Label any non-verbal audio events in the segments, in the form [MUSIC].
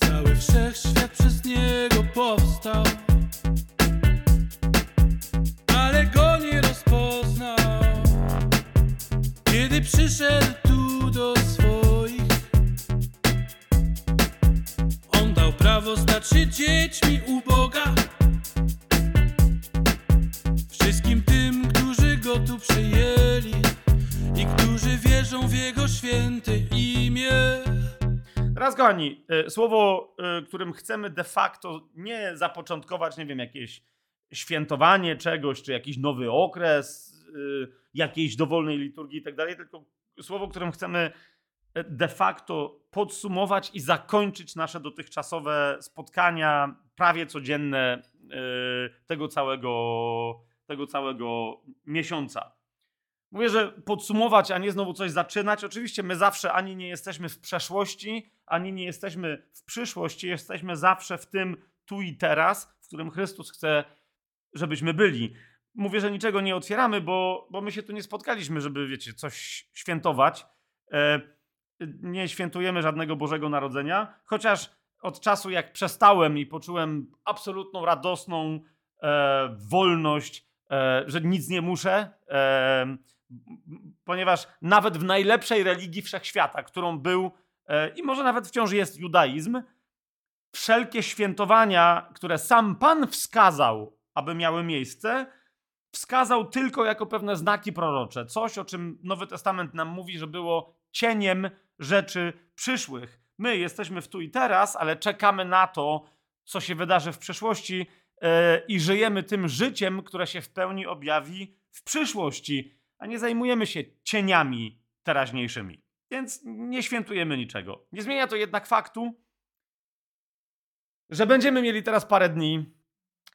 Cały wszechświat przez niego powstał. Ale go nie rozpoznał. Kiedy przyszedł tu do swoich On dał prawo stać się dziećmi u kochani, y, słowo, y, którym chcemy de facto nie zapoczątkować, nie wiem, jakieś świętowanie czegoś, czy jakiś nowy okres, y, jakiejś dowolnej liturgii i tak dalej, tylko słowo, którym chcemy de facto podsumować i zakończyć nasze dotychczasowe spotkania, prawie codzienne tego całego, tego całego miesiąca. Mówię, że podsumować, a nie znowu coś zaczynać. Oczywiście my zawsze ani nie jesteśmy w przeszłości, ani nie jesteśmy w przyszłości. Jesteśmy zawsze w tym tu i teraz, w którym Chrystus chce, żebyśmy byli. Mówię, że niczego nie otwieramy, bo, bo my się tu nie spotkaliśmy, żeby, wiecie, coś świętować. E, nie świętujemy żadnego Bożego Narodzenia, chociaż od czasu, jak przestałem i poczułem absolutną, radosną e, wolność, e, że nic nie muszę, ponieważ nawet w najlepszej religii wszechświata, którą był e, i może nawet wciąż jest judaizm, wszelkie świętowania, które sam Pan wskazał, aby miały miejsce, wskazał tylko jako pewne znaki prorocze. Coś, o czym Nowy Testament nam mówi, że było cieniem rzeczy przyszłych. My jesteśmy w tu i teraz, ale czekamy na to, co się wydarzy w przyszłości e, i żyjemy tym życiem, które się w pełni objawi w przyszłości, a nie zajmujemy się cieniami teraźniejszymi. Więc nie świętujemy niczego. Nie zmienia to jednak faktu, że będziemy mieli teraz parę dni,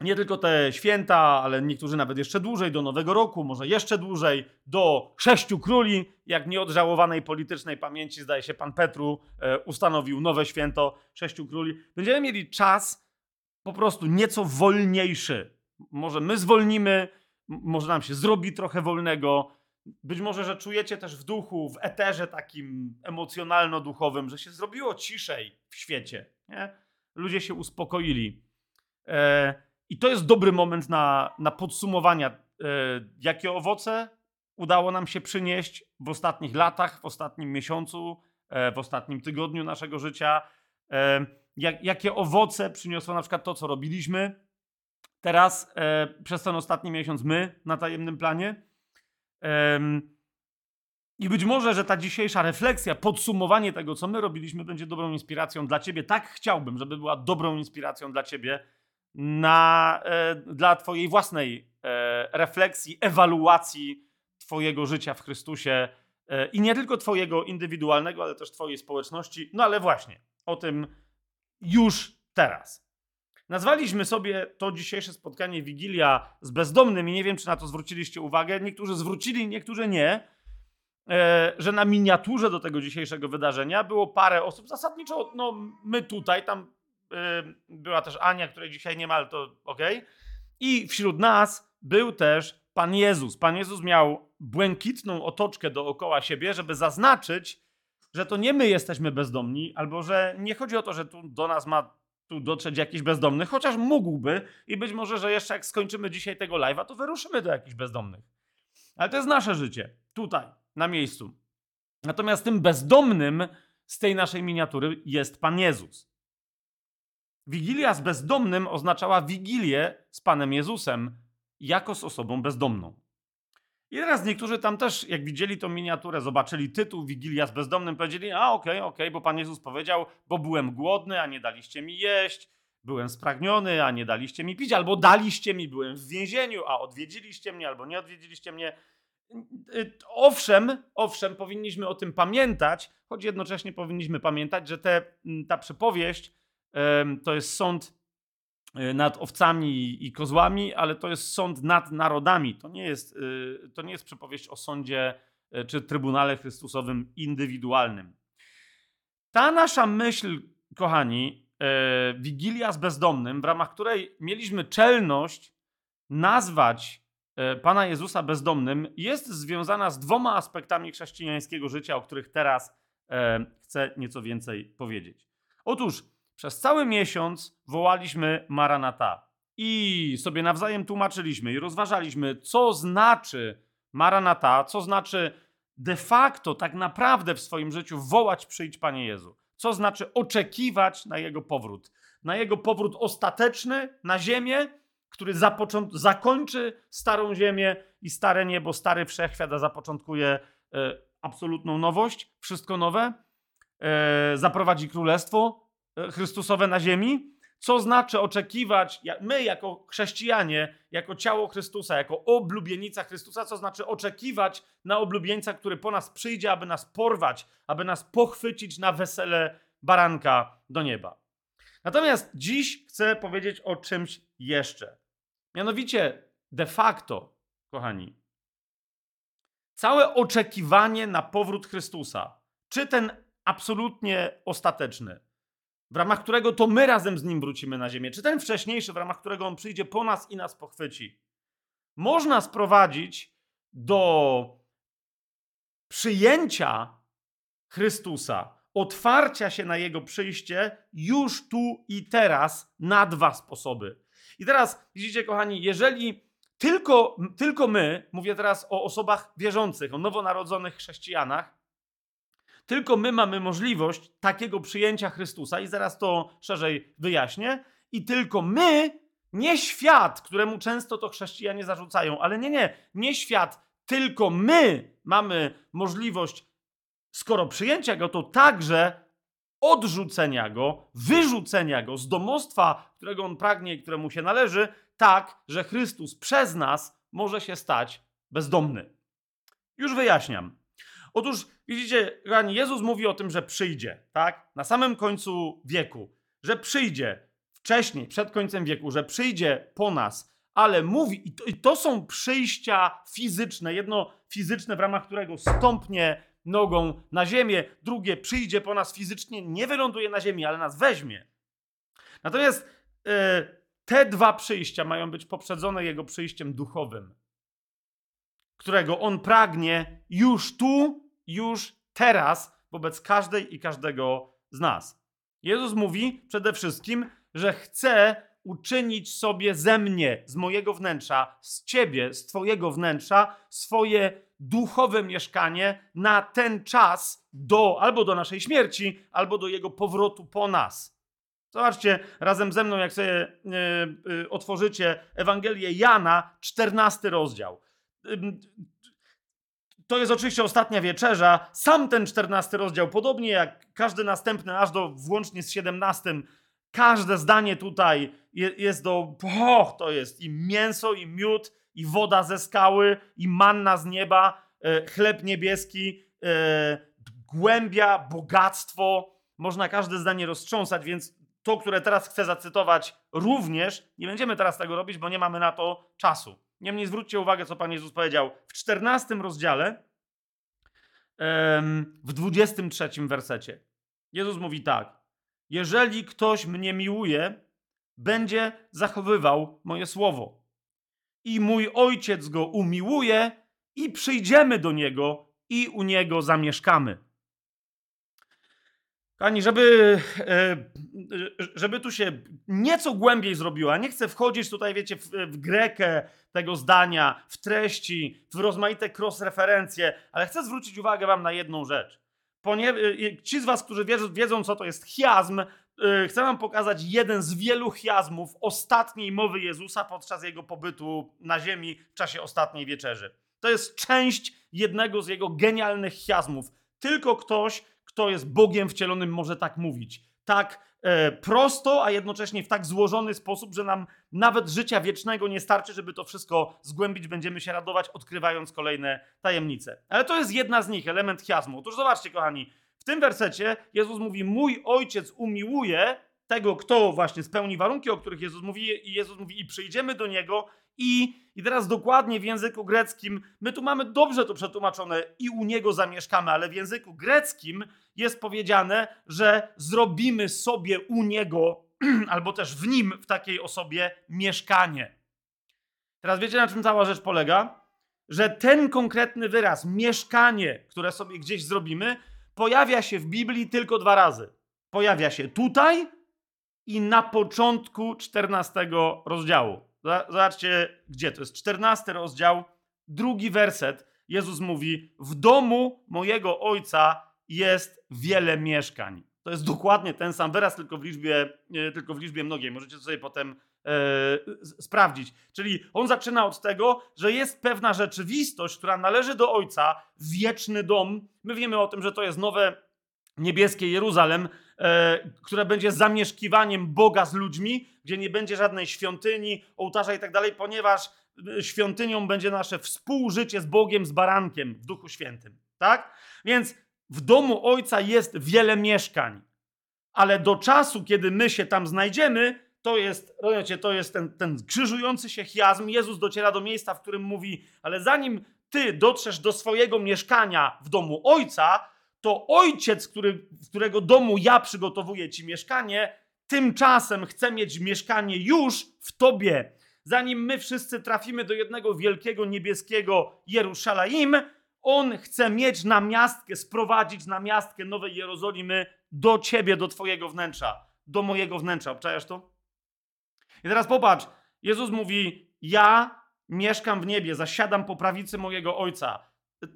nie tylko te święta, ale niektórzy nawet jeszcze dłużej, do Nowego Roku, może jeszcze dłużej, do Sześciu Króli, jak nieodżałowanej politycznej pamięci, zdaje się, pan Petru e, ustanowił nowe święto Sześciu Króli. Będziemy mieli czas po prostu nieco wolniejszy. Może my zwolnimy, może nam się zrobi trochę wolnego. Być może, że czujecie też w duchu, w eterze takim emocjonalno-duchowym, że się zrobiło ciszej w świecie. Nie? Ludzie się uspokoili. E, I to jest dobry moment na, na podsumowania, e, jakie owoce udało nam się przynieść w ostatnich latach, w ostatnim miesiącu, e, w ostatnim tygodniu naszego życia. E, jak, jakie owoce przyniosło na przykład to, co robiliśmy teraz e, przez ten ostatni miesiąc my na tajemnym planie. I być może, że ta dzisiejsza refleksja, podsumowanie tego, co my robiliśmy, będzie dobrą inspiracją dla ciebie. Tak chciałbym, żeby była dobrą inspiracją dla ciebie na, e, dla twojej własnej e, refleksji, ewaluacji twojego życia w Chrystusie e, i nie tylko twojego indywidualnego, ale też twojej społeczności. No ale właśnie, o tym już teraz. Nazwaliśmy sobie to dzisiejsze spotkanie Wigilia z bezdomnym i nie wiem, czy na to zwróciliście uwagę. Niektórzy zwrócili, niektórzy nie. E, że na miniaturze do tego dzisiejszego wydarzenia było parę osób. Zasadniczo, no my tutaj, tam e, była też Ania, której dzisiaj nie ma, ale to okej. I wśród nas był też Pan Jezus. Pan Jezus miał błękitną otoczkę dookoła siebie, żeby zaznaczyć, że to nie my jesteśmy bezdomni, albo że nie chodzi o to, że tu do nas ma tu dotrzeć jakiś bezdomny, chociaż mógłby i być może, że jeszcze jak skończymy dzisiaj tego live'a, to wyruszymy do jakichś bezdomnych. Ale to jest nasze życie, tutaj, na miejscu. Natomiast tym bezdomnym z tej naszej miniatury jest Pan Jezus. Wigilia z bezdomnym oznaczała wigilię z Panem Jezusem jako z osobą bezdomną. I teraz niektórzy tam też, jak widzieli tą miniaturę, zobaczyli tytuł Wigilia z bezdomnym, powiedzieli, a okej, okej, bo Pan Jezus powiedział, bo byłem głodny, a nie daliście mi jeść, byłem spragniony, a nie daliście mi pić, albo daliście mi, byłem w więzieniu, a odwiedziliście mnie, albo nie odwiedziliście mnie. Y, Owszem, owszem, powinniśmy o tym pamiętać, choć jednocześnie powinniśmy pamiętać, że te, ta przypowieść to jest sąd nad owcami i kozłami, ale to jest sąd nad narodami. To nie jest, y, to nie jest przypowieść o sądzie y, czy Trybunale Chrystusowym indywidualnym. Ta nasza myśl, kochani, Wigilia z bezdomnym, w ramach której mieliśmy czelność nazwać Pana Jezusa bezdomnym, jest związana z dwoma aspektami chrześcijańskiego życia, o których teraz chcę nieco więcej powiedzieć. Otóż przez cały miesiąc wołaliśmy Maranata i sobie nawzajem tłumaczyliśmy i rozważaliśmy, co znaczy Maranata, co znaczy de facto, tak naprawdę w swoim życiu wołać przyjdź Panie Jezu. Co znaczy oczekiwać na Jego powrót. Na Jego powrót ostateczny na ziemię, który zakończy starą ziemię i stare niebo, stary wszechświat, a zapoczątkuje e, absolutną nowość, wszystko nowe, e, zaprowadzi królestwo Chrystusowe na ziemi. Co znaczy oczekiwać, my jako chrześcijanie, jako ciało Chrystusa, jako oblubienica Chrystusa, co znaczy oczekiwać na oblubieńca, który po nas przyjdzie, aby nas porwać, aby nas pochwycić na wesele baranka do nieba. Natomiast dziś chcę powiedzieć o czymś jeszcze. Mianowicie, de facto, kochani, całe oczekiwanie na powrót Chrystusa, czy ten absolutnie ostateczny, w ramach którego to my razem z nim wrócimy na ziemię, czy ten wcześniejszy, w ramach którego on przyjdzie po nas i nas pochwyci, można sprowadzić do przyjęcia Chrystusa, otwarcia się na jego przyjście już tu i teraz na dwa sposoby. I teraz widzicie, kochani, jeżeli tylko, tylko my, mówię teraz o osobach wierzących, o nowonarodzonych chrześcijanach, tylko my mamy możliwość takiego przyjęcia Chrystusa, i zaraz to szerzej wyjaśnię, i tylko my, nie świat, któremu często to chrześcijanie zarzucają, ale nie, nie, nie świat, tylko my mamy możliwość, skoro przyjęcia go, to także odrzucenia go, wyrzucenia go z domostwa, którego on pragnie i któremu się należy, tak, że Chrystus przez nas może się stać bezdomny. Już wyjaśniam. Otóż, widzicie, kochani, Jezus mówi o tym, że przyjdzie, tak? Na samym końcu wieku, że przyjdzie wcześniej, przed końcem wieku, że przyjdzie po nas, ale mówi, i to, i to są przyjścia fizyczne, jedno fizyczne, w ramach którego stąpnie nogą na ziemię, drugie przyjdzie po nas fizycznie, nie wyląduje na ziemi, ale nas weźmie. Natomiast e, te dwa przyjścia mają być poprzedzone jego przyjściem duchowym, którego on pragnie już tu, już teraz wobec każdej i każdego z nas. Jezus mówi przede wszystkim, że chce uczynić sobie ze mnie, z mojego wnętrza, z ciebie, z twojego wnętrza, swoje duchowe mieszkanie na ten czas do albo do naszej śmierci, albo do jego powrotu po nas. Zobaczcie razem ze mną, jak sobie y, y, otworzycie Ewangelię Jana, 14 rozdział. Ym, to jest oczywiście ostatnia wieczerza. Sam ten 14 rozdział, podobnie jak każdy następny, aż do włącznie z 17, każde zdanie tutaj je, jest do. Och, to jest i mięso, i miód, i woda ze skały, i manna z nieba, e, chleb niebieski, e, głębia, bogactwo. Można każde zdanie roztrząsać, więc to, które teraz chcę zacytować, również nie będziemy teraz tego robić, bo nie mamy na to czasu. Niemniej zwróćcie uwagę, co Pan Jezus powiedział w 14 rozdziale, w 23 wersecie. Jezus mówi tak: Jeżeli ktoś mnie miłuje, będzie zachowywał moje słowo. I mój ojciec go umiłuje, i przyjdziemy do niego, i u niego zamieszkamy. Kochani, żeby, e, żeby tu się nieco głębiej zrobiła, nie chcę wchodzić tutaj, wiecie, w, w grekę tego zdania, w treści, w rozmaite cross-referencje, ale chcę zwrócić uwagę wam na jedną rzecz. Ponie, e, ci z was, którzy wiedzą, wiedzą, co to jest chiazm, e, chcę wam pokazać jeden z wielu chiazmów ostatniej mowy Jezusa podczas jego pobytu na ziemi w czasie ostatniej wieczerzy. To jest część jednego z jego genialnych chiazmów. Tylko ktoś, kto jest Bogiem wcielonym, może tak mówić. Tak e, prosto, a jednocześnie w tak złożony sposób, że nam nawet życia wiecznego nie starczy, żeby to wszystko zgłębić. Będziemy się radować, odkrywając kolejne tajemnice. Ale to jest jedna z nich, element chiazmu. Otóż zobaczcie, kochani, w tym wersecie Jezus mówi: Mój ojciec umiłuje tego, kto właśnie spełni warunki, o których Jezus mówi, i Jezus mówi, i przyjdziemy do niego. I, I teraz dokładnie w języku greckim, my tu mamy dobrze to przetłumaczone, i u niego zamieszkamy, ale w języku greckim jest powiedziane, że zrobimy sobie u niego, [CLEARS THROAT] albo też w nim, w takiej osobie, mieszkanie. Teraz wiecie, na czym cała rzecz polega? Że ten konkretny wyraz, mieszkanie, które sobie gdzieś zrobimy, pojawia się w Biblii tylko dwa razy. pojawia się tutaj i na początku 14 rozdziału. Zobaczcie, gdzie to jest. 14 rozdział, drugi werset. Jezus mówi: W domu mojego ojca jest wiele mieszkań. To jest dokładnie ten sam wyraz, tylko w liczbie, e, tylko w liczbie mnogiej. Możecie to sobie potem e, sprawdzić. Czyli on zaczyna od tego, że jest pewna rzeczywistość, która należy do Ojca, wieczny dom. My wiemy o tym, że to jest nowe niebieskie Jeruzalem, e, które będzie zamieszkiwaniem Boga z ludźmi, gdzie nie będzie żadnej świątyni, ołtarza i tak dalej, ponieważ e, świątynią będzie nasze współżycie z Bogiem, z barankiem w Duchu Świętym. Tak? Więc w domu Ojca jest wiele mieszkań, ale do czasu, kiedy my się tam znajdziemy, to jest, rozumiecie, to jest ten, ten krzyżujący się chiazm. Jezus dociera do miejsca, w którym mówi, ale zanim ty dotrzesz do swojego mieszkania w domu Ojca, to Ojciec, który, w którego domu ja przygotowuję ci mieszkanie, tymczasem chce mieć mieszkanie już w tobie. Zanim my wszyscy trafimy do jednego wielkiego niebieskiego Jerusalem, on chce mieć na miastkę, sprowadzić na miastkę Nowej Jerozolimy do ciebie, do twojego wnętrza, do mojego wnętrza. Obczajasz to? I teraz popatrz, Jezus mówi: Ja mieszkam w niebie, zasiadam po prawicy mojego Ojca.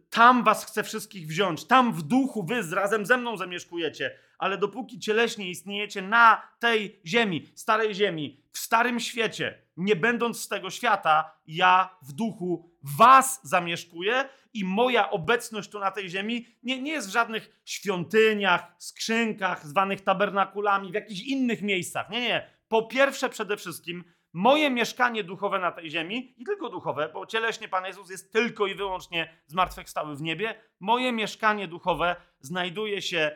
Tam was chcę wszystkich wziąć, tam w duchu wy razem ze mną zamieszkujecie, ale dopóki cieleśnie istniejecie na tej ziemi, starej ziemi, w starym świecie, nie będąc z tego świata, ja w duchu was zamieszkuję i moja obecność tu na tej ziemi nie, nie jest w żadnych świątyniach, skrzynkach, zwanych tabernakulami, w jakichś innych miejscach. Nie, nie. Po pierwsze, przede wszystkim, moje mieszkanie duchowe na tej ziemi, i tylko duchowe, bo cieleśnie Pan Jezus jest tylko i wyłącznie zmartwychwstały w niebie, moje mieszkanie duchowe znajduje się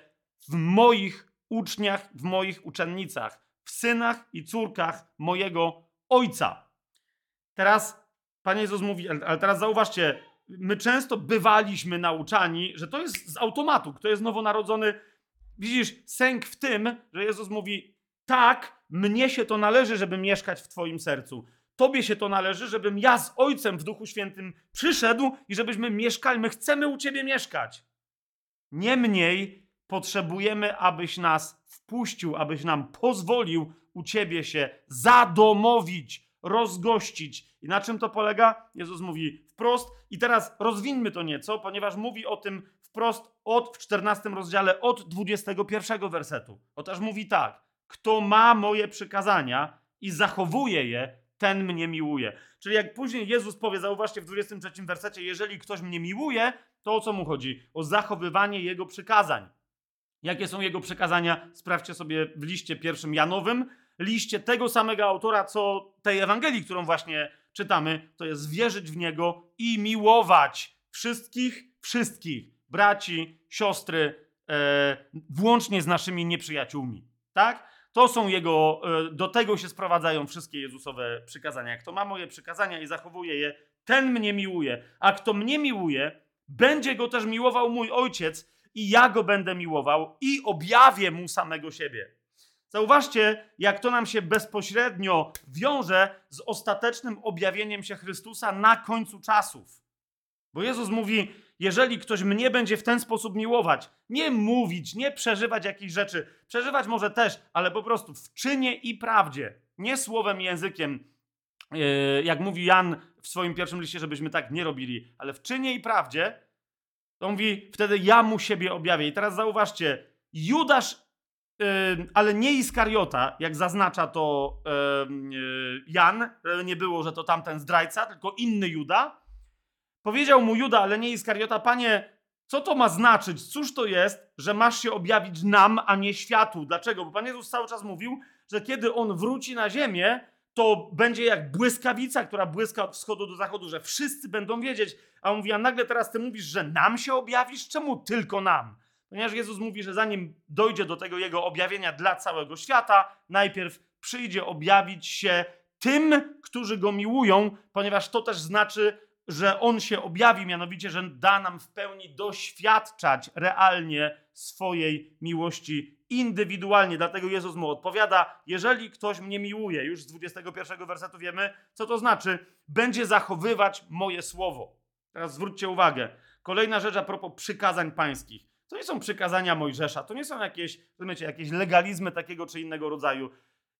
w moich uczniach, w moich uczennicach, w synach i córkach mojego Ojca. Teraz Pan Jezus mówi, ale teraz zauważcie, my często bywaliśmy nauczani, że to jest z automatu, kto jest nowonarodzony. Widzisz, sęk w tym, że Jezus mówi: Tak, mnie się to należy, żeby mieszkać w Twoim sercu. Tobie się to należy, żebym ja z Ojcem w Duchu Świętym przyszedł i żebyśmy mieszkali. My chcemy u Ciebie mieszkać. Niemniej potrzebujemy, abyś nas wpuścił, abyś nam pozwolił u Ciebie się zadomowić, rozgościć. I na czym to polega? Jezus mówi wprost. I teraz rozwinmy to nieco, ponieważ mówi o tym wprost od, w 14 rozdziale od 21 wersetu. Otóż mówi tak. Kto ma moje przykazania i zachowuje je, ten mnie miłuje. Czyli jak później Jezus powie, zauważcie w 23 wersecie, jeżeli ktoś mnie miłuje, to o co mu chodzi? O zachowywanie jego przykazań. Jakie są jego przykazania? Sprawdźcie sobie w liście pierwszym Janowym, liście tego samego autora, co tej Ewangelii, którą właśnie czytamy, to jest wierzyć w Niego i miłować wszystkich, wszystkich braci, siostry, e, włącznie z naszymi nieprzyjaciółmi. Tak? To są jego, e, do tego się sprowadzają wszystkie Jezusowe przykazania. Kto ma moje przykazania i zachowuje je, ten mnie miłuje. A kto mnie miłuje, będzie go też miłował mój ojciec i ja go będę miłował i objawię mu samego siebie. Zauważcie, jak to nam się bezpośrednio wiąże z ostatecznym objawieniem się Chrystusa na końcu czasów. Bo Jezus mówi: Jeżeli ktoś mnie będzie w ten sposób miłować, nie mówić, nie przeżywać jakichś rzeczy, przeżywać może też, ale po prostu w czynie i prawdzie, nie słowem i językiem, e, jak mówi Jan w swoim pierwszym liście, żebyśmy tak nie robili, ale w czynie i prawdzie, to mówi: Wtedy ja mu siebie objawię. I teraz zauważcie, Judasz ale nie Iskariota, jak zaznacza to y, Jan, nie było, że to tamten zdrajca, tylko inny Juda. Powiedział mu Juda, ale nie Iskariota, panie, co to ma znaczyć? Cóż to jest, że masz się objawić nam, a nie światu? Dlaczego? Bo Pan Jezus cały czas mówił, że kiedy On wróci na ziemię, to będzie jak błyskawica, która błyska od wschodu do zachodu, że wszyscy będą wiedzieć. A on mówi, a nagle teraz ty mówisz, że nam się objawisz? Czemu tylko nam? Ponieważ Jezus mówi, że zanim dojdzie do tego jego objawienia dla całego świata, najpierw przyjdzie objawić się tym, którzy go miłują, ponieważ to też znaczy, że on się objawi, mianowicie, że da nam w pełni doświadczać realnie swojej miłości indywidualnie. Dlatego Jezus mu odpowiada: Jeżeli ktoś mnie miłuje, już z 21 wersetu wiemy, co to znaczy, będzie zachowywać moje słowo. Teraz zwróćcie uwagę. Kolejna rzecz a propos przykazań pańskich. To nie są przykazania Mojżesza, to nie są jakieś, rozumiecie, jakieś legalizmy takiego czy innego rodzaju.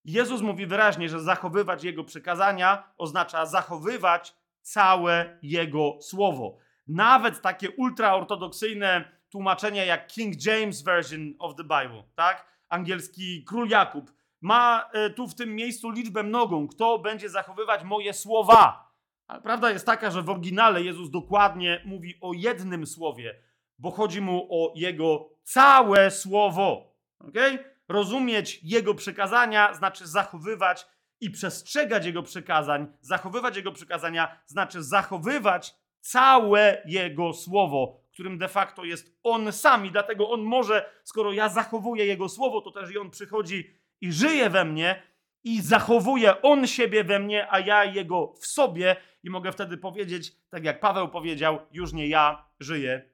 Jezus mówi wyraźnie, że zachowywać Jego przykazania oznacza zachowywać całe Jego słowo. Nawet takie ultraortodoksyjne tłumaczenia jak King James Version of the Bible, tak? Angielski król Jakub ma e, tu w tym miejscu liczbę mnogą. Kto będzie zachowywać moje słowa? Ale prawda jest taka, że w oryginale Jezus dokładnie mówi o jednym słowie, bo chodzi mu o jego całe słowo. Okay? Rozumieć jego przykazania znaczy zachowywać i przestrzegać jego przykazań. Zachowywać jego przykazania znaczy zachowywać całe jego słowo, którym de facto jest on sam. I dlatego on może, skoro ja zachowuję jego słowo, to też i on przychodzi i żyje we mnie i zachowuje on siebie we mnie, a ja jego w sobie. I mogę wtedy powiedzieć, tak jak Paweł powiedział, już nie ja żyję,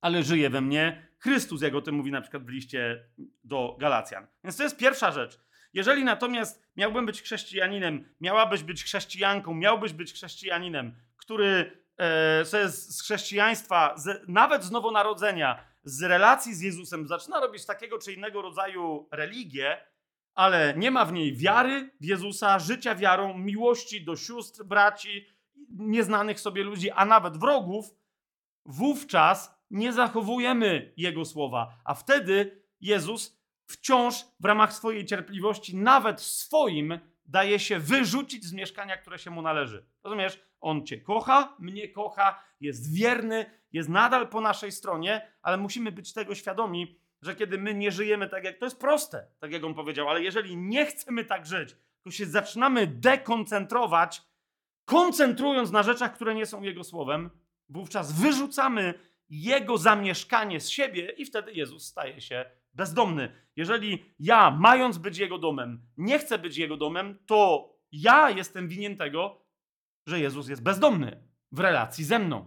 ale żyje we mnie Chrystus, jak o tym mówi na przykład w liście do Galacjan. Więc to jest pierwsza rzecz. Jeżeli natomiast miałbym być chrześcijaninem, miałabyś być chrześcijanką, miałbyś być chrześcijaninem, który e, z, z chrześcijaństwa, z, nawet z nowonarodzenia, z relacji z Jezusem zaczyna robić takiego czy innego rodzaju religię, ale nie ma w niej wiary w Jezusa, życia wiarą, miłości do sióstr, braci, nieznanych sobie ludzi, a nawet wrogów, wówczas nie zachowujemy Jego słowa. A wtedy Jezus wciąż w ramach swojej cierpliwości, nawet swoim, daje się wyrzucić z mieszkania, które się mu należy. Rozumiesz? On cię kocha, mnie kocha, jest wierny, jest nadal po naszej stronie, ale musimy być tego świadomi, że kiedy my nie żyjemy tak jak to jest proste, tak jak on powiedział, ale jeżeli nie chcemy tak żyć, to się zaczynamy dekoncentrować, koncentrując na rzeczach, które nie są jego słowem, wówczas wyrzucamy jego zamieszkanie z siebie i wtedy Jezus staje się bezdomny. Jeżeli ja, mając być jego domem, nie chcę być jego domem, to ja jestem winien tego, że Jezus jest bezdomny w relacji ze mną.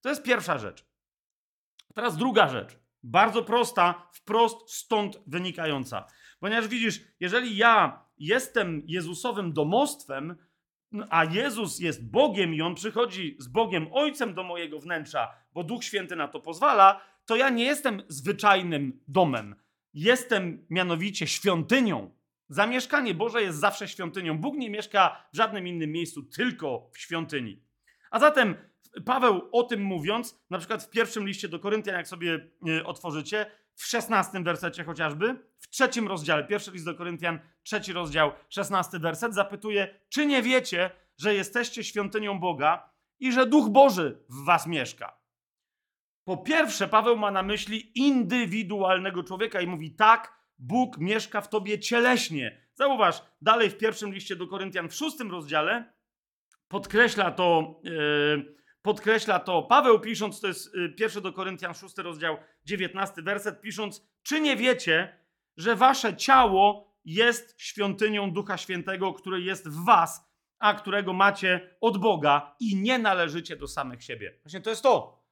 To jest pierwsza rzecz. Teraz druga rzecz. Bardzo prosta, wprost stąd wynikająca. Ponieważ widzisz, jeżeli ja jestem Jezusowym domostwem, a Jezus jest Bogiem i On przychodzi z Bogiem Ojcem do mojego wnętrza, bo Duch Święty na to pozwala, to ja nie jestem zwyczajnym domem. Jestem mianowicie świątynią. Zamieszkanie Boże jest zawsze świątynią. Bóg nie mieszka w żadnym innym miejscu, tylko w świątyni. A zatem Paweł o tym mówiąc, na przykład w pierwszym liście do Koryntian, jak sobie e, otworzycie, w szesnastym wersecie chociażby, w trzecim rozdziale, pierwszy list do Koryntian, trzeci rozdział, szesnasty werset, zapytuje, czy nie wiecie, że jesteście świątynią Boga i że Duch Boży w was mieszka? Po pierwsze, Paweł ma na myśli indywidualnego człowieka i mówi tak, Bóg mieszka w tobie cieleśnie. Zauważ, dalej w pierwszym liście do Koryntian, w szóstym rozdziale, podkreśla to, yy, podkreśla to Paweł pisząc, to jest yy, pierwszy do Koryntian, szósty rozdział, dziewiętnasty werset, pisząc, czy nie wiecie, że wasze ciało jest świątynią Ducha Świętego, który jest w was, a którego macie od Boga i nie należycie do samych siebie. Właśnie to jest to.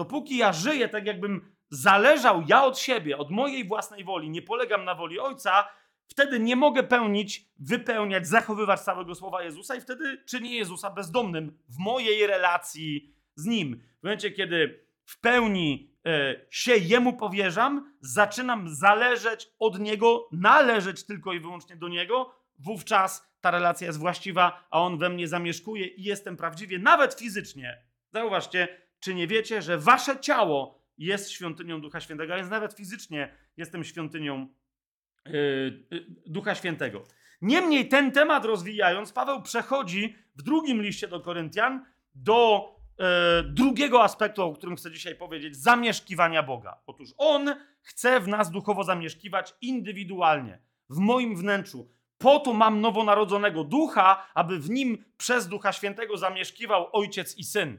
Dopóki ja żyję tak, jakbym zależał ja od siebie, od mojej własnej woli, nie polegam na woli Ojca, wtedy nie mogę pełnić, wypełniać, zachowywać całego słowa Jezusa i wtedy czynię Jezusa bezdomnym w mojej relacji z Nim. W momencie, kiedy w pełni e, się Jemu powierzam, zaczynam zależeć od Niego, należeć tylko i wyłącznie do Niego, wówczas ta relacja jest właściwa, a On we mnie zamieszkuje i jestem prawdziwie, nawet fizycznie. Zauważcie, czy nie wiecie, że wasze ciało jest świątynią Ducha Świętego, a więc nawet fizycznie jestem świątynią yy, Ducha Świętego. Niemniej ten temat rozwijając, Paweł przechodzi w drugim liście do Koryntian do yy, drugiego aspektu, o którym chcę dzisiaj powiedzieć, zamieszkiwania Boga. Otóż On chce w nas duchowo zamieszkiwać indywidualnie, w moim wnętrzu. Po to mam nowonarodzonego ducha, aby w nim przez Ducha Świętego zamieszkiwał Ojciec i Syn.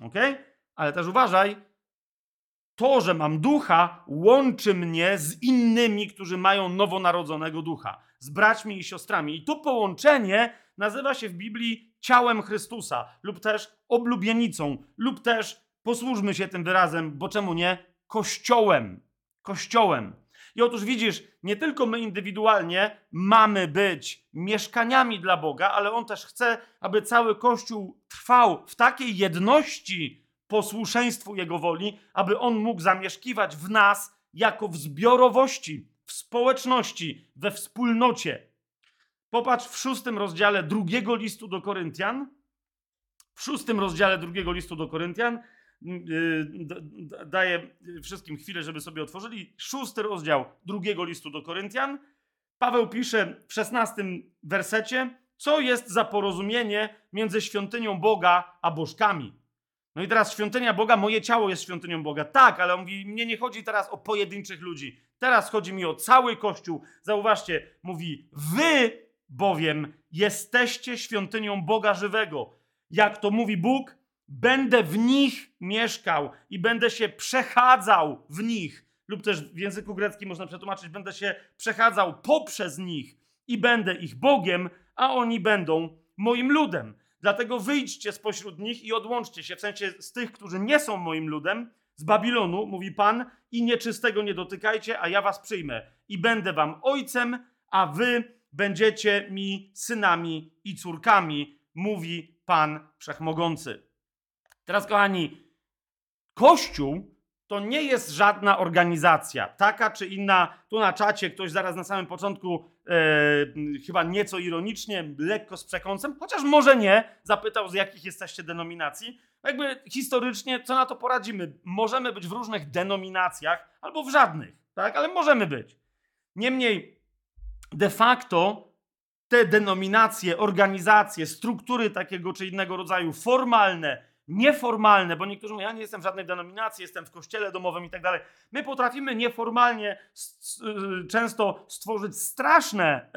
Okay? Ale też uważaj, to, że mam ducha, łączy mnie z innymi, którzy mają nowonarodzonego ducha, z braćmi i siostrami. I to połączenie nazywa się w Biblii ciałem Chrystusa, lub też oblubienicą, lub też, posłużmy się tym wyrazem, bo czemu nie? Kościołem. Kościołem. I otóż widzisz, nie tylko my indywidualnie mamy być mieszkaniami dla Boga, ale On też chce, aby cały Kościół trwał w takiej jedności posłuszeństwu Jego woli, aby On mógł zamieszkiwać w nas jako w zbiorowości, w społeczności, we wspólnocie. Popatrz w szóstym rozdziale drugiego listu do Koryntian. W szóstym rozdziale drugiego listu do Koryntian yy, daję wszystkim chwilę, żeby sobie otworzyli. Szósty rozdział drugiego listu do Koryntian. Paweł pisze w szesnastym wersecie, co jest za porozumienie między świątynią Boga a bożkami. No i teraz świątynia Boga, moje ciało jest świątynią Boga. Tak, ale on mówi, mnie nie chodzi teraz o pojedynczych ludzi. Teraz chodzi mi o cały Kościół. Zauważcie, mówi, wy bowiem jesteście świątynią Boga żywego. Jak to mówi Bóg, będę w nich mieszkał i będę się przechadzał w nich. Lub też w języku greckim można przetłumaczyć, będę się przechadzał poprzez nich i będę ich Bogiem, a oni będą moim ludem. Dlatego wyjdźcie spośród nich i odłączcie się, w sensie z tych, którzy nie są moim ludem, z Babilonu, mówi Pan, i nieczystego nie dotykajcie, a ja was przyjmę. I będę wam ojcem, a wy będziecie mi synami i córkami, mówi Pan Wszechmogący. Teraz, kochani, Kościół to nie jest żadna organizacja, taka czy inna. Tu na czacie ktoś zaraz na samym początku, e, chyba nieco ironicznie, lekko z przekąsem, chociaż może nie, zapytał, z jakich jesteście denominacji. Jakby historycznie, co na to poradzimy? Możemy być w różnych denominacjach albo w żadnych, tak? Ale możemy być. Niemniej, de facto te denominacje, organizacje, struktury takiego czy innego rodzaju, formalne, nieformalne, bo niektórzy mówią, ja nie jestem w żadnej denominacji, jestem w kościele domowym i tak dalej. My potrafimy nieformalnie y, często stworzyć straszne,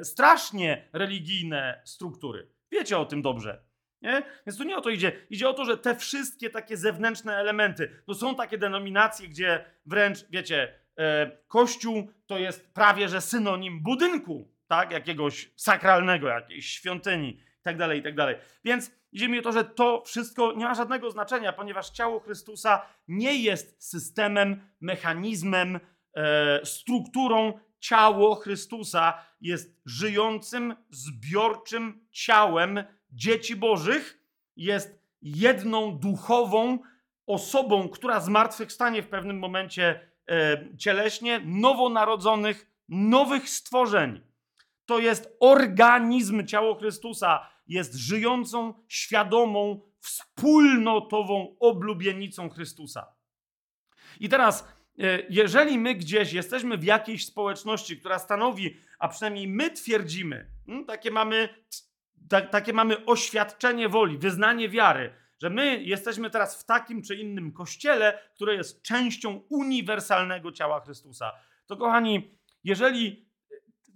e, strasznie religijne struktury. Wiecie o tym dobrze. Nie? Więc tu nie o to idzie. Idzie o to, że te wszystkie takie zewnętrzne elementy, to są takie denominacje, gdzie wręcz, wiecie, e, kościół to jest prawie że synonim budynku, tak? Jakiegoś sakralnego, jakiejś świątyni, tak dalej, i tak dalej. Więc Idzie mi o to, że to wszystko nie ma żadnego znaczenia, ponieważ ciało Chrystusa nie jest systemem, mechanizmem, e, strukturą. Ciało Chrystusa jest żyjącym, zbiorczym ciałem dzieci Bożych, jest jedną duchową osobą, która zmartwychwstanie w pewnym momencie e, cieleśnie, nowonarodzonych, nowych stworzeń. To jest organizm ciało Chrystusa jest żyjącą, świadomą, wspólnotową oblubienicą Chrystusa. I teraz, e, jeżeli my gdzieś jesteśmy w jakiejś społeczności, która stanowi, a przynajmniej my twierdzimy, hmm, takie mamy, takie mamy oświadczenie woli, wyznanie wiary, że my jesteśmy teraz w takim czy innym kościele, które jest częścią uniwersalnego ciała Chrystusa. To kochani, jeżeli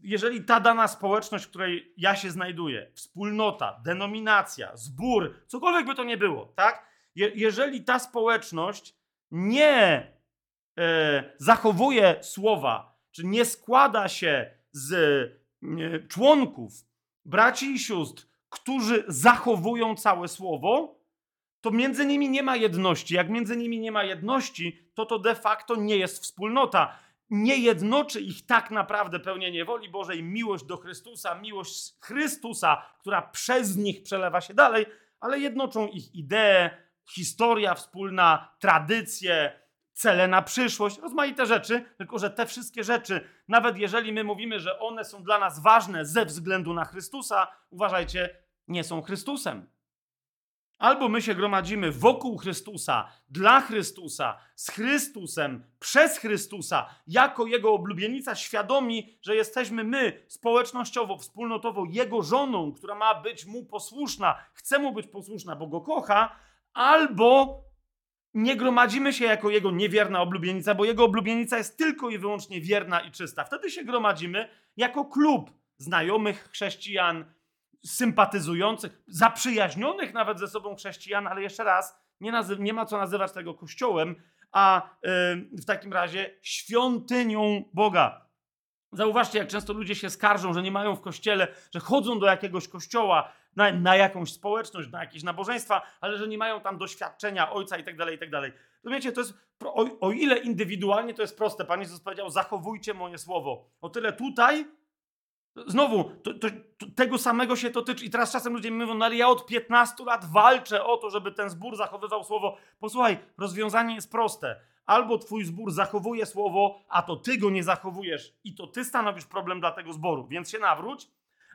jeżeli ta dana społeczność, w której ja się znajduję, wspólnota, denominacja, zbór, cokolwiek by to nie było, tak? Je, jeżeli ta społeczność nie e, zachowuje słowa, czy nie składa się z e, członków, braci i sióstr, którzy zachowują całe słowo, to między nimi nie ma jedności. Jak między nimi nie ma jedności, to to de facto nie jest wspólnota nie jednoczy ich tak naprawdę pełnienie woli Bożej, miłość do Chrystusa, miłość Chrystusa, która przez nich przelewa się dalej, ale jednoczą ich idee, historia wspólna, tradycje, cele na przyszłość, rozmaite rzeczy, tylko że te wszystkie rzeczy, nawet jeżeli my mówimy, że one są dla nas ważne ze względu na Chrystusa, uważajcie, nie są Chrystusem. Albo my się gromadzimy wokół Chrystusa, dla Chrystusa, z Chrystusem, przez Chrystusa, jako Jego oblubienica, świadomi, że jesteśmy my społecznościowo, wspólnotowo Jego żoną, która ma być Mu posłuszna, chce Mu być posłuszna, bo Go kocha, albo nie gromadzimy się jako Jego niewierna oblubienica, bo Jego oblubienica jest tylko i wyłącznie wierna i czysta. Wtedy się gromadzimy jako klub znajomych chrześcijan, sympatyzujących, zaprzyjaźnionych nawet ze sobą chrześcijan, ale jeszcze raz, nie, nazy- nie ma co nazywać tego kościołem, a yy, w takim razie świątynią Boga. Zauważcie, jak często ludzie się skarżą, że nie mają w kościele, że chodzą do jakiegoś kościoła, na, na jakąś społeczność, na jakieś nabożeństwa, ale że nie mają tam doświadczenia ojca i tak dalej, i tak dalej. Rozumiecie, to jest, o, o ile indywidualnie to jest proste, Pan Jezus powiedział, zachowujcie moje słowo. O tyle tutaj Znowu, to, to, to, tego samego się to tyczy. I teraz czasem ludzie mi mówią, no ale ja od 15 lat walczę o to, żeby ten zbór zachowywał słowo. Posłuchaj, rozwiązanie jest proste. Albo twój zbór zachowuje słowo, a to ty go nie zachowujesz i to ty stanowisz problem dla tego zboru, więc się nawróć.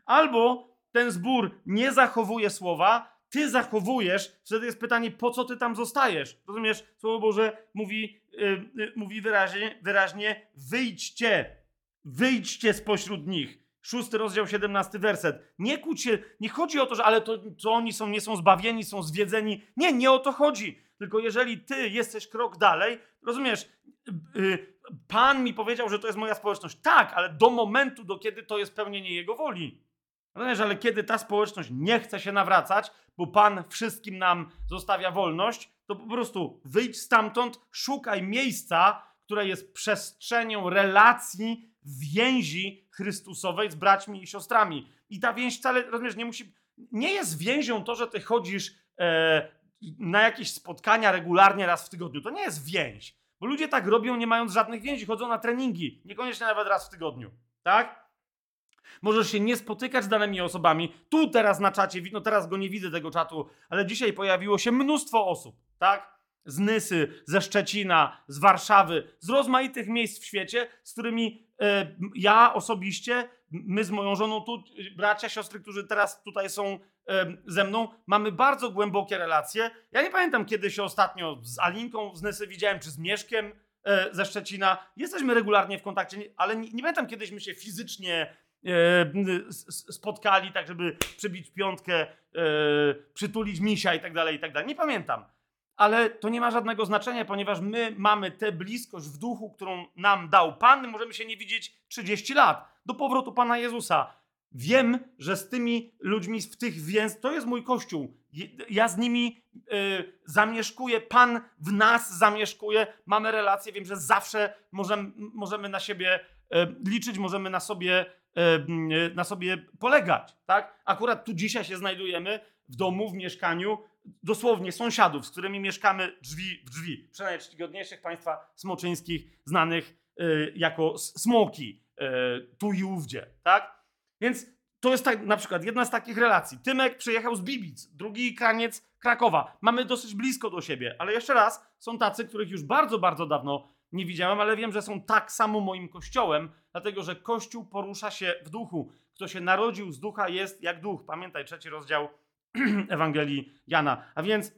Albo ten zbór nie zachowuje słowa, ty zachowujesz, wtedy jest pytanie, po co ty tam zostajesz? Rozumiesz? Słowo Boże mówi, yy, yy, mówi wyraźnie, wyraźnie, wyjdźcie, wyjdźcie spośród nich. Szósty rozdział, 17 werset. Nie kłóć się, nie chodzi o to, że ale to, to oni są, nie są zbawieni, są zwiedzeni. Nie, nie o to chodzi. Tylko jeżeli ty jesteś krok dalej, rozumiesz, yy, Pan mi powiedział, że to jest moja społeczność. Tak, ale do momentu, do kiedy to jest pełnienie Jego woli. Rozumiesz, ale kiedy ta społeczność nie chce się nawracać, bo Pan wszystkim nam zostawia wolność, to po prostu wyjdź stamtąd, szukaj miejsca, które jest przestrzenią relacji, więzi Chrystusowej z braćmi i siostrami. I ta więź wcale, rozumiesz, nie musi, nie jest więzią to, że ty chodzisz e, na jakieś spotkania regularnie raz w tygodniu. To nie jest więź. Bo ludzie tak robią, nie mając żadnych więzi, chodzą na treningi, niekoniecznie nawet raz w tygodniu. Tak? Możesz się nie spotykać z danymi osobami. Tu teraz na czacie, no teraz go nie widzę tego czatu, ale dzisiaj pojawiło się mnóstwo osób, tak? Z Nysy, ze Szczecina, z Warszawy, z rozmaitych miejsc w świecie, z którymi ja osobiście, my z moją żoną, tu bracia, siostry, którzy teraz tutaj są e, ze mną, mamy bardzo głębokie relacje. Ja nie pamiętam, kiedy się ostatnio z Alinką z Nysy widziałem, czy z Mieszkiem e, ze Szczecina. Jesteśmy regularnie w kontakcie, ale nie, nie pamiętam, kiedyśmy się fizycznie E, spotkali, tak żeby przybić piątkę, e, przytulić misia i tak dalej, i tak dalej. Nie pamiętam. Ale to nie ma żadnego znaczenia, ponieważ my mamy tę bliskość w duchu, którą nam dał Pan. Możemy się nie widzieć 30 lat. Do powrotu Pana Jezusa. Wiem, że z tymi ludźmi w tych więc to jest mój kościół. Ja z nimi y, zamieszkuję, Pan w nas zamieszkuje, mamy relacje. Wiem, że zawsze możemy, możemy na siebie y, liczyć, możemy na sobie E, na sobie polegać, tak? Akurat tu dzisiaj się znajdujemy w domu, w mieszkaniu, dosłownie sąsiadów, z którymi mieszkamy drzwi w drzwi. Przynajmniej czcigodniejszych państwa smoczyńskich, znanych e, jako smoki e, tu i ówdzie, tak? Więc to jest tak, na przykład jedna z takich relacji. Tymek przyjechał z Bibic, drugi kraniec Krakowa. Mamy dosyć blisko do siebie, ale jeszcze raz, są tacy, których już bardzo, bardzo dawno nie widziałem, ale wiem, że są tak samo moim kościołem, dlatego że kościół porusza się w duchu. Kto się narodził z ducha jest jak duch. Pamiętaj, trzeci rozdział [CLEARS THROAT] Ewangelii Jana. A więc,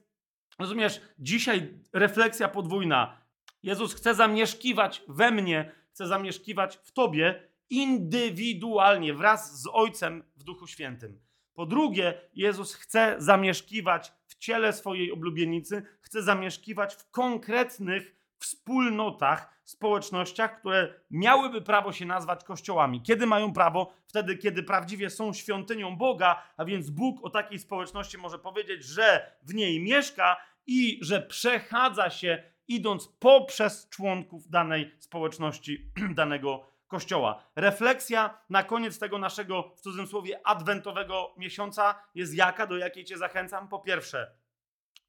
rozumiesz, dzisiaj refleksja podwójna. Jezus chce zamieszkiwać we mnie, chce zamieszkiwać w tobie indywidualnie, wraz z Ojcem w Duchu Świętym. Po drugie, Jezus chce zamieszkiwać w ciele swojej oblubienicy, chce zamieszkiwać w konkretnych wspólnotach, społecznościach, które miałyby prawo się nazwać kościołami. Kiedy mają prawo? Wtedy, kiedy prawdziwie są świątynią Boga, a więc Bóg o takiej społeczności może powiedzieć, że w niej mieszka i że przechadza się, idąc poprzez członków danej społeczności, [CLEARS THROAT] danego Kościoła. Refleksja na koniec tego naszego, w cudzysłowie, adwentowego miesiąca jest jaka, do jakiej Cię zachęcam? Po pierwsze,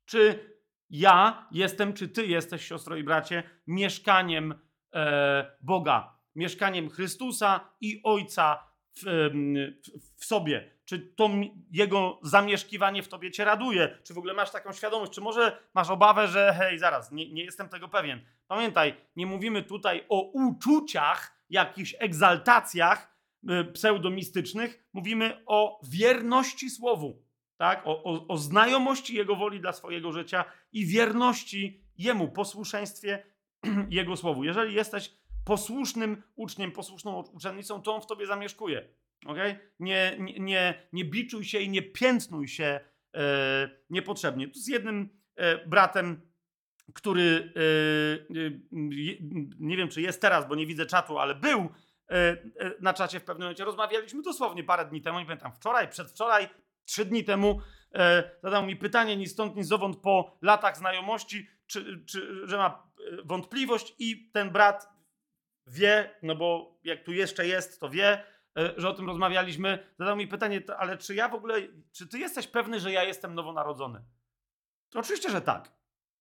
czy ja jestem, czy ty jesteś, siostro i bracie, mieszkaniem e, Boga, mieszkaniem Chrystusa i Ojca w, w, w, sobie. Czy to Jego zamieszkiwanie w tobie cię raduje? Czy w ogóle masz taką świadomość? Czy może masz obawę, że hej, zaraz, nie, nie jestem tego pewien. Pamiętaj, nie mówimy tutaj o uczuciach, jakichś egzaltacjach y, pseudomistycznych, mówimy o wierności Słowu tak? O, o, o znajomości Jego woli dla swojego życia i wierności Jemu, posłuszeństwie [CLEARS THROAT] Jego słowu. Jeżeli jesteś posłusznym uczniem, posłuszną uczennicą, to On w tobie zamieszkuje. Okay? Nie, nie, nie, nie biczuj się i nie piętnuj się e, niepotrzebnie. Tu z jednym e, bratem, który e, e nie wiem, czy jest teraz, bo nie widzę czatu, ale był e, e, na czacie w pewnym momencie. Rozmawialiśmy dosłownie parę dni temu, nie pamiętam, wczoraj, przedwczoraj, Trzy dni temu e, zadał mi pytanie ni stąd, ni zowąd po latach znajomości, czy, czy, że ma e, wątpliwość i ten brat wie, no bo jak tu jeszcze jest, to wie, e, że o tym rozmawialiśmy. Zadał mi pytanie, ale czy ja w ogóle, czy ty jesteś pewny, że ja jestem nowonarodzony? Oczywiście, że tak.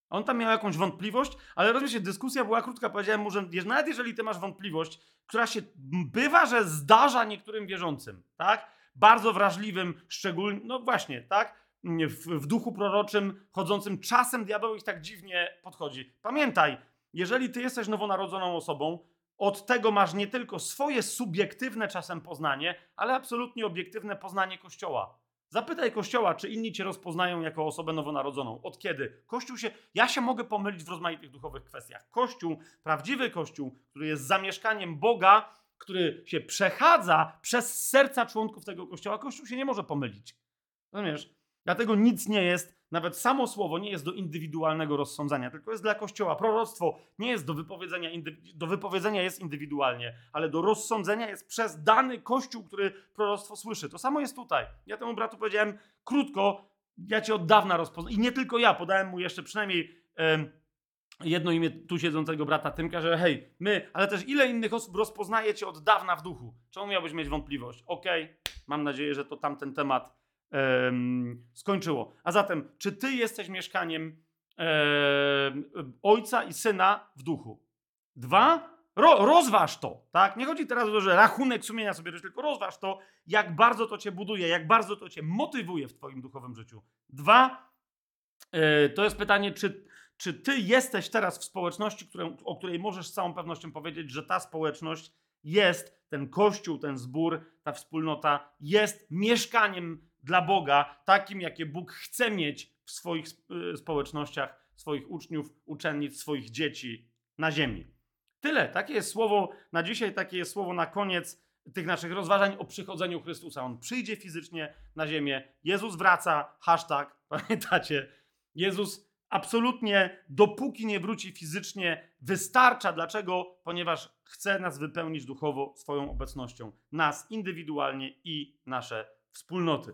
On tam miał jakąś wątpliwość, ale rozumiecie, dyskusja była krótka. Powiedziałem mu, że nawet jeżeli ty masz wątpliwość, która się bywa, że zdarza niektórym wierzącym, tak? Bardzo wrażliwym, szczególnie, no właśnie, tak? W, w duchu proroczym, chodzącym czasem diabeł ich tak dziwnie podchodzi. Pamiętaj, jeżeli ty jesteś nowonarodzoną osobą, od tego masz nie tylko swoje subiektywne czasem poznanie, ale absolutnie obiektywne poznanie Kościoła. Zapytaj Kościoła, czy inni cię rozpoznają jako osobę nowonarodzoną. Od kiedy? Kościół się. Ja się mogę pomylić w rozmaitych duchowych kwestiach. Kościół, prawdziwy Kościół, który jest zamieszkaniem Boga, który się przechadza przez serca członków tego Kościoła, Kościół się nie może pomylić. Rozumiesz? Dlatego nic nie jest nawet samo słowo nie jest do indywidualnego rozsądzania, tylko jest dla Kościoła. Proroctwo nie jest do wypowiedzenia, do wypowiedzenia jest indywidualnie, ale do rozsądzenia jest przez dany Kościół, który proroctwo słyszy. To samo jest tutaj. Ja temu bratu powiedziałem krótko, ja cię od dawna rozpoznam. I nie tylko ja, podałem mu jeszcze przynajmniej jedno imię tu siedzącego brata Tymka, że hej, my, ale też ile innych osób rozpoznaje cię od dawna w duchu? Czemu miałbyś mieć wątpliwość? Okej, okay. mam nadzieję, że to tamten temat skończyło. A zatem, czy ty jesteś mieszkaniem ojca i syna w duchu? Dwa, ro, rozważ to, tak? Nie chodzi teraz o to, że rachunek sumienia sobie bierzesz, tylko rozważ to, jak bardzo to cię buduje, jak bardzo to cię motywuje w twoim duchowym życiu. Dwa, yy, to jest pytanie, czy, czy ty jesteś teraz w społeczności, którą, o której możesz z całą pewnością powiedzieć, że ta społeczność jest, ten kościół, ten zbór, ta wspólnota jest mieszkaniem dla Boga, takim, jakie Bóg chce mieć w swoich y, społecznościach, swoich uczniów, uczennic, swoich dzieci na ziemi. Tyle. Takie jest słowo na dzisiaj, takie jest słowo na koniec tych naszych rozważań o przychodzeniu Chrystusa. On przyjdzie fizycznie na ziemię. Jezus wraca. Hashtag. [LAUGHS] Pamiętacie? Jezus absolutnie, dopóki nie wróci fizycznie, wystarcza. Dlaczego? Ponieważ chce nas wypełnić duchowo swoją obecnością. Nas indywidualnie i nasze wspólnoty.